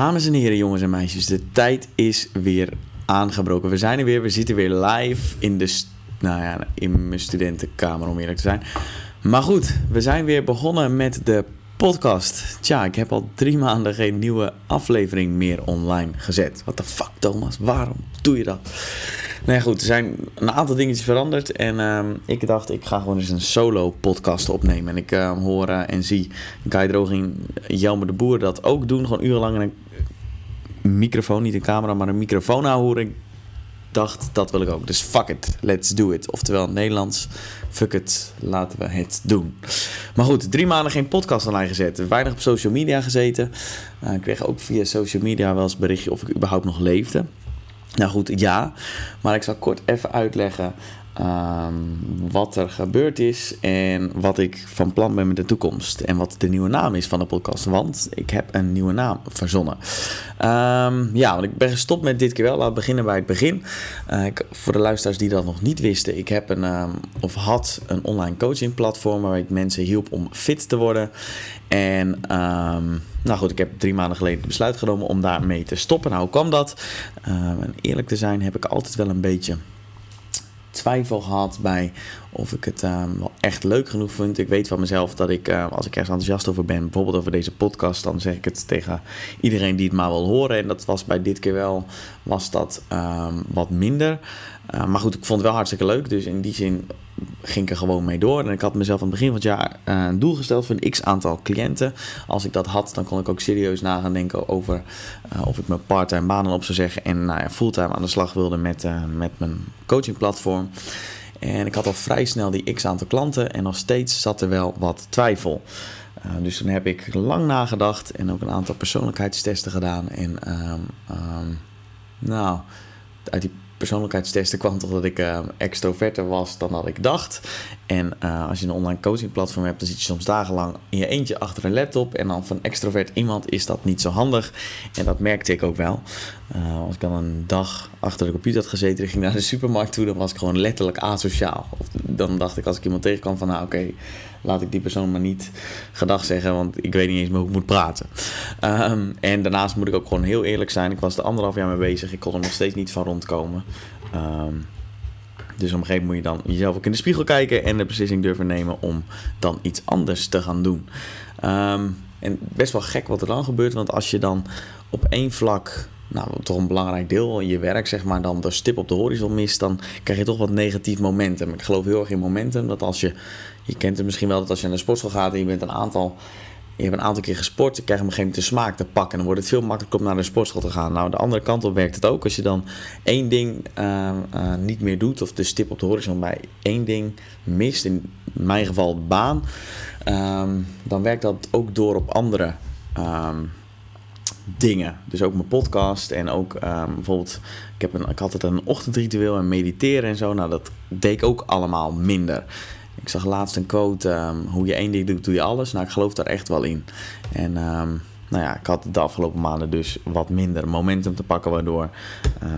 Dames en heren, jongens en meisjes, de tijd is weer aangebroken. We zijn er weer, we zitten weer live in, de, nou ja, in mijn studentenkamer om eerlijk te zijn. Maar goed, we zijn weer begonnen met de podcast. Tja, ik heb al drie maanden geen nieuwe aflevering meer online gezet. What the fuck Thomas, waarom doe je dat? Nou goed, er zijn een aantal dingetjes veranderd. En ehm, ik dacht, ik ga gewoon eens een solo podcast opnemen. En ik ehm, hoor eh, en zie Guy Droging, Jelmer de Boer dat ook doen. Gewoon urenlang een microfoon, niet een camera, maar een microfoon houden. Dacht, dat wil ik ook. Dus fuck it, let's do it. Oftewel Nederlands, fuck it, laten we het doen. Maar goed, drie maanden geen podcast online gezet. Weinig op social media gezeten. Uh, ik kreeg ook via social media wel eens berichtje of ik überhaupt nog leefde. Nou goed, ja. Maar ik zal kort even uitleggen um, wat er gebeurd is en wat ik van plan ben met de toekomst. En wat de nieuwe naam is van de podcast. Want ik heb een nieuwe naam verzonnen. Um, ja, want ik ben gestopt met dit keer wel. Laten we beginnen bij het begin. Ik, voor de luisteraars die dat nog niet wisten. Ik heb een, um, of had een online coaching platform waar ik mensen hielp om fit te worden. En nou goed, ik heb drie maanden geleden het besluit genomen om daarmee te stoppen. Nou, hoe kwam dat? En eerlijk te zijn heb ik altijd wel een beetje twijfel gehad bij of ik het uh, wel echt leuk genoeg vind. Ik weet van mezelf dat ik, uh, als ik ergens enthousiast over ben, bijvoorbeeld over deze podcast, dan zeg ik het tegen iedereen die het maar wil horen. En dat was bij dit keer wel, was dat um, wat minder. Uh, maar goed, ik vond het wel hartstikke leuk. Dus in die zin ging ik er gewoon mee door. En ik had mezelf aan het begin van het jaar uh, een doel gesteld voor een x aantal cliënten. Als ik dat had, dan kon ik ook serieus na gaan denken over uh, of ik mijn parttime banen op zou zeggen. En nou ja, fulltime aan de slag wilde met, met mijn coachingplatform. En ik had al vrij snel die x aantal klanten. En nog steeds zat er wel wat twijfel. Dus toen heb ik lang nagedacht en ook een aantal persoonlijkheidstesten gedaan. En um, um, nou, uit die persoonlijkheidstesten kwam toch dat ik uh, was dan dat ik dacht. En uh, als je een online coaching platform hebt, dan zit je soms dagenlang in je eentje achter een laptop. En dan van extrovert iemand is dat niet zo handig. En dat merkte ik ook wel. Uh, als ik dan een dag achter de computer had gezeten en ging naar de supermarkt toe, dan was ik gewoon letterlijk asociaal. Of dan dacht ik als ik iemand tegenkwam van nou oké, laat ik die persoon maar niet gedag zeggen, want ik weet niet eens meer hoe ik moet praten. Um, en daarnaast moet ik ook gewoon heel eerlijk zijn. Ik was er anderhalf jaar mee bezig. Ik kon er nog steeds niet van rondkomen. Um, dus op een gegeven moment moet je dan jezelf ook in de spiegel kijken en de beslissing durven nemen om dan iets anders te gaan doen. Um, en best wel gek wat er dan gebeurt, want als je dan op één vlak nou, toch een belangrijk deel in je werk, zeg maar, dan de stip op de horizon mist, dan krijg je toch wat negatief momentum. Ik geloof heel erg in momentum, dat als je, je kent het misschien wel, dat als je naar de sportschool gaat en je bent een aantal, je hebt een aantal keer gesport, je op een gegeven moment smaak te pakken en dan wordt het veel makkelijker om naar de sportschool te gaan. Nou, de andere kant op werkt het ook. Als je dan één ding uh, uh, niet meer doet, of de stip op de horizon bij één ding mist, in mijn geval baan, um, dan werkt dat ook door op andere um, dingen. Dus ook mijn podcast en ook um, bijvoorbeeld, ik, heb een, ik had het een ochtendritueel en mediteren en zo. Nou, dat deed ik ook allemaal minder. Ik zag laatst een quote, um, hoe je één ding doet, doe je alles. Nou, ik geloof daar echt wel in. En um, nou ja, ik had de afgelopen maanden dus wat minder momentum te pakken, waardoor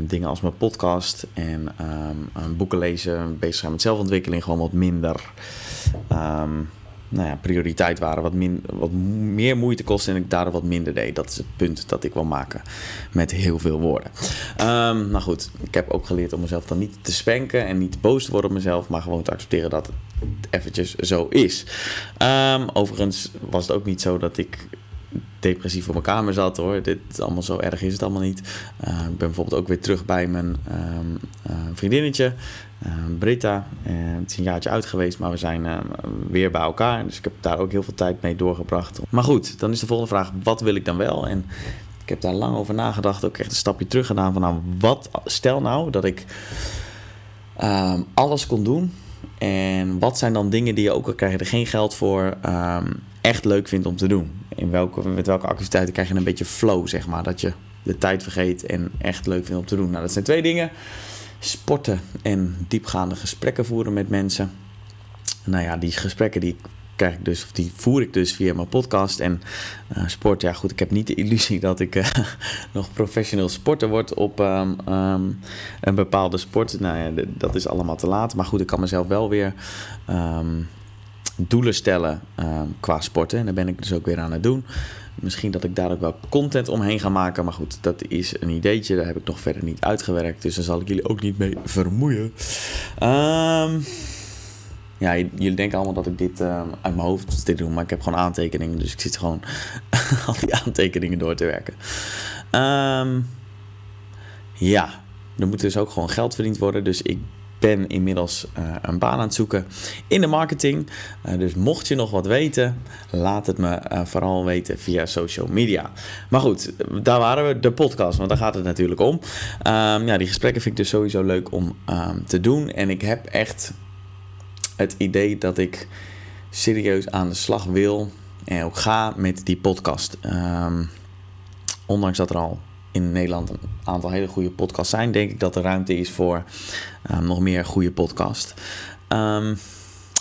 dingen als mijn podcast en boeken lezen, bezig zijn met zelfontwikkeling, gewoon wat minder nou ja, prioriteit waren, wat, min, wat meer moeite kostte en ik daardoor wat minder deed. Dat is het punt dat ik wil maken met heel veel woorden. Um, nou goed, ik heb ook geleerd om mezelf dan niet te spanken en niet boos te worden op mezelf, maar gewoon te accepteren dat het eventjes zo is. Um, overigens was het ook niet zo dat ik depressief voor mijn kamer zat hoor. Dit is allemaal zo erg is het allemaal niet. Uh, ik ben bijvoorbeeld ook weer terug bij mijn um, uh, vriendinnetje, uh, Britta. het is een jaartje uit geweest, maar we zijn weer bij elkaar. Dus ik heb daar ook heel veel tijd mee doorgebracht. Maar goed, dan is de volgende vraag: wat wil ik dan wel? En ik heb daar lang over nagedacht, ook echt een stapje terug gedaan van nou, wat stel nou dat ik alles kon doen. En wat zijn dan dingen die je ook al krijg je er geen geld voor echt leuk vindt om te doen? In welke, met welke activiteiten krijg je een beetje flow, zeg maar. Dat je de tijd vergeet en echt leuk vindt om te doen. Nou, dat zijn twee dingen. Sporten en diepgaande gesprekken voeren met mensen. Nou ja, die gesprekken die krijg ik dus, of die voer ik dus via mijn podcast. En uh, sport, ja goed, ik heb niet de illusie dat ik uh, nog professioneel sporter word op um, um, een bepaalde sport. Nou ja, dat is allemaal te laat. Maar goed, ik kan mezelf wel weer... Um, doelen stellen ehm, qua sporten. En daar ben ik dus ook weer aan het doen. Misschien dat ik daar ook wel content omheen ga maken. Maar goed, dat is een ideetje. Daar heb ik nog verder niet uitgewerkt. Dus daar zal ik jullie ook niet mee vermoeien. Um, ja, jullie denken allemaal dat ik dit uh, uit mijn hoofd dit doe, maar ik heb gewoon aantekeningen. Dus ik zit gewoon al die aantekeningen door te werken. Um, ja, er moet dus ook gewoon geld verdiend worden. Dus ik ben inmiddels uh, een baan aan het zoeken in de marketing. Uh, dus mocht je nog wat weten, laat het me uh, vooral weten via social media. Maar goed, daar waren we, de podcast, want daar gaat het natuurlijk om. Um, ja, die gesprekken vind ik dus sowieso leuk om um, te doen. En ik heb echt het idee dat ik serieus aan de slag wil en ook ga met die podcast. Um, ondanks dat er al in Nederland een aantal hele goede podcasts zijn, denk ik dat er ruimte is voor um, nog meer goede podcast. Um,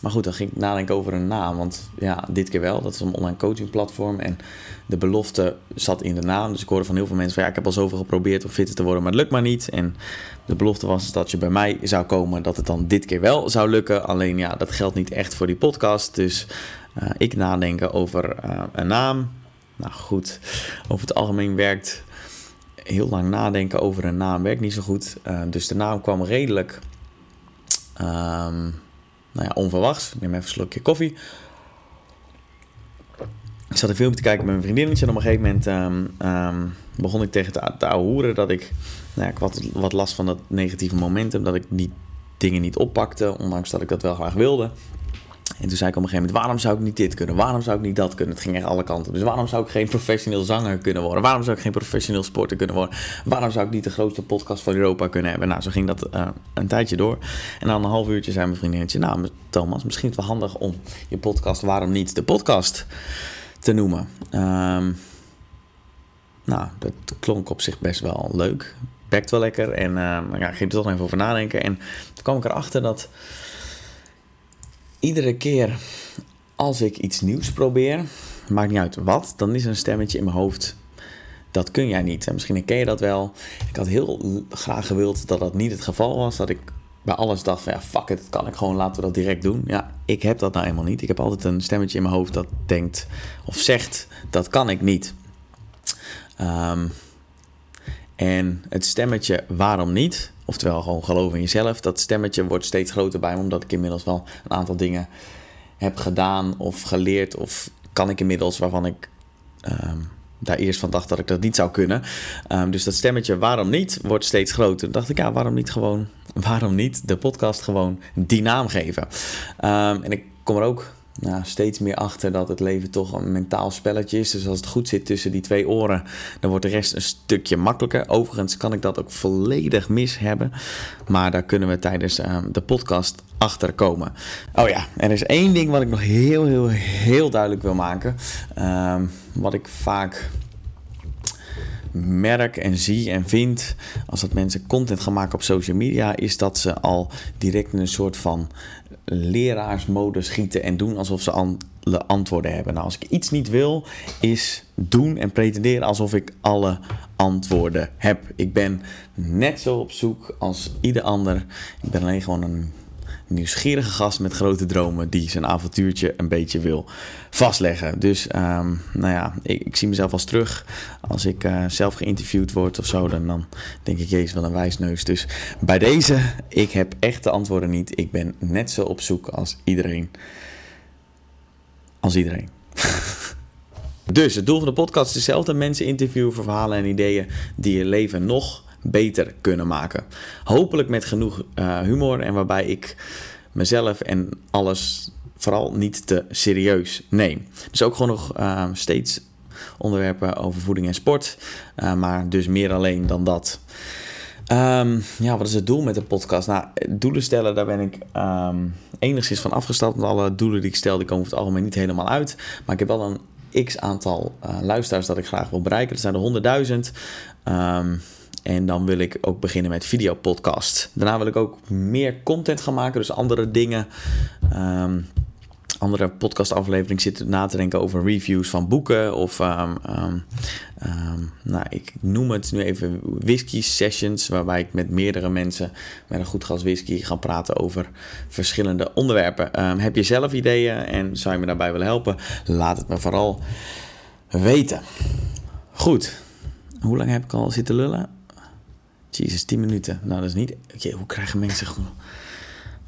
maar goed, dan ging ik nadenken over een naam. Want ja, dit keer wel. Dat is een online coaching platform. En de belofte zat in de naam. Dus ik hoorde van heel veel mensen van ja, ik heb al zoveel geprobeerd om fitter te worden, maar het lukt maar niet. En de belofte was dat je bij mij zou komen, dat het dan dit keer wel zou lukken. Alleen ja, dat geldt niet echt voor die podcast. Dus uh, ik nadenken over uh, een naam. Nou goed, over het algemeen werkt heel lang nadenken over een naam werkt niet zo goed. Uh, dus de naam kwam redelijk um, nou ja, onverwachts. Ik neem even een slokje koffie. Ik zat een filmpje te kijken met mijn vriendinnetje. En op een gegeven moment um, begon ik tegen te, te dat ik, nou ja, ik wat, wat last van dat negatieve momentum. Dat ik die dingen niet oppakte, ondanks dat ik dat wel graag wilde. En toen zei ik op een gegeven moment, waarom zou ik niet dit kunnen? Waarom zou ik niet dat kunnen? Het ging echt alle kanten. Dus waarom zou ik geen professioneel zanger kunnen worden? Waarom zou ik geen professioneel sporter kunnen worden? Waarom zou ik niet de grootste podcast van Europa kunnen hebben? Nou, zo ging dat uh, een tijdje door. En dan een half uurtje zei mijn vriendinnetje, nou Thomas, misschien is het wel handig om je podcast, waarom niet de podcast te noemen? Um, nou, dat klonk op zich best wel leuk. Bekt wel lekker. En uh, ja, ik ging er toch even over nadenken. En toen kwam ik erachter dat iedere keer als ik iets nieuws probeer, maakt niet uit wat, dan is er een stemmetje in mijn hoofd. Dat kun jij niet. En misschien herken je dat wel. Ik had heel graag gewild dat dat niet het geval was. Dat ik bij alles dacht van ja, fuck it, dat kan ik gewoon, laten we dat direct doen. Ja, ik heb dat nou eenmaal niet. Ik heb altijd een stemmetje in mijn hoofd dat denkt of zegt, dat kan ik niet. Um, en het stemmetje waarom niet, oftewel gewoon geloof in jezelf, dat stemmetje wordt steeds groter bij omdat ik inmiddels wel een aantal dingen heb gedaan of geleerd, of kan ik inmiddels waarvan ik um, daar eerst van dacht dat ik dat niet zou kunnen. Um, dus dat stemmetje waarom niet wordt steeds groter. Toen dacht ik, ja, waarom niet gewoon, waarom niet de podcast gewoon die naam geven? Um, en ik kom er ook nou, steeds meer achter dat het leven toch een mentaal spelletje is. Dus als het goed zit tussen die twee oren, dan wordt de rest een stukje makkelijker. Overigens kan ik dat ook volledig mis hebben. Maar daar kunnen we tijdens uh, de podcast achter komen. Oh ja, er is één ding wat ik nog heel, heel, heel duidelijk wil maken. Uh, wat ik vaak merk en zie en vind als dat mensen content gaan maken op social media, is dat ze al direct een soort van leraarsmodus schieten en doen alsof ze alle antwoorden hebben. Nou, als ik iets niet wil, is doen en pretenderen alsof ik alle antwoorden heb. Ik ben net zo op zoek als ieder ander. Ik ben alleen gewoon een nieuwsgierige gast met grote dromen die zijn avontuurtje een beetje wil vastleggen. Dus um, nou ja, ik, ik, zie mezelf als terug. Als ik uh, zelf geïnterviewd word of zo, dan, dan denk ik, jezus, wel een wijsneus. Dus bij deze, ik heb echt de antwoorden niet. Ik ben net zo op zoek als iedereen. Als iedereen. dus het doel van de podcast is hetzelfde. Mensen interviewen voor verhalen en ideeën die je leven nog beter kunnen maken. Hopelijk met genoeg uh, humor en waarbij ik mezelf en alles vooral niet te serieus neem. Dus ook gewoon nog uh, steeds onderwerpen over voeding en sport, uh, maar dus meer alleen dan dat. Um, ja, wat is het doel met de podcast? Nou, doelen stellen, daar ben ik um, enigszins van afgestapt. Want alle doelen die ik stel, die komen over het algemeen niet helemaal uit. Maar ik heb wel een x aantal uh, luisteraars dat ik graag wil bereiken. Dat zijn er 100.000. Um, en dan wil ik ook beginnen met videopodcast. Daarna wil ik ook meer content gaan maken, dus andere dingen. Um, andere podcastaflevering zit na te denken over reviews van boeken. Of, um, um, nou, ik noem het nu even whisky sessions. Waarbij ik met meerdere mensen met een goed glas whisky ga praten over verschillende onderwerpen. heb je zelf ideeën en zou je me daarbij willen helpen? Laat het me vooral weten. Goed. Hoe lang heb ik al zitten lullen? Jezus, 10 minuten. Nou, dat is niet. Oké, hoe krijgen mensen gewoon.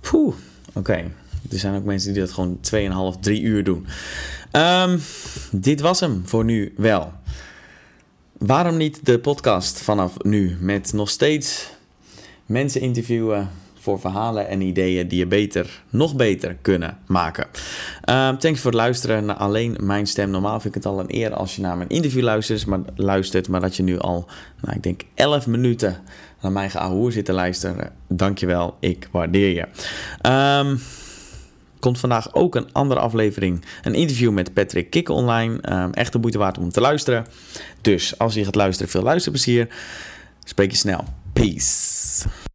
Poeh. Oké. Er zijn ook mensen die dat gewoon 2,5, 3 uur doen. Um, dit was hem voor nu wel. Waarom niet de podcast vanaf nu? Met nog steeds mensen interviewen voor verhalen en ideeën die je beter, nog beter kunnen maken. Um, thanks voor het luisteren naar alleen mijn stem. Normaal vind ik het al een eer als je naar mijn interview luistert, maar, luistert, maar dat je nu al, nou, ik denk 11 minuten naar mijn geahoer zit te luisteren. Dankjewel, ik waardeer je. Um, komt vandaag ook een andere aflevering. Een interview met Patrick Kikken online. Um, echt de moeite waard om te luisteren. Dus als je gaat luisteren, veel luisterplezier. Spreek je snel. Peace.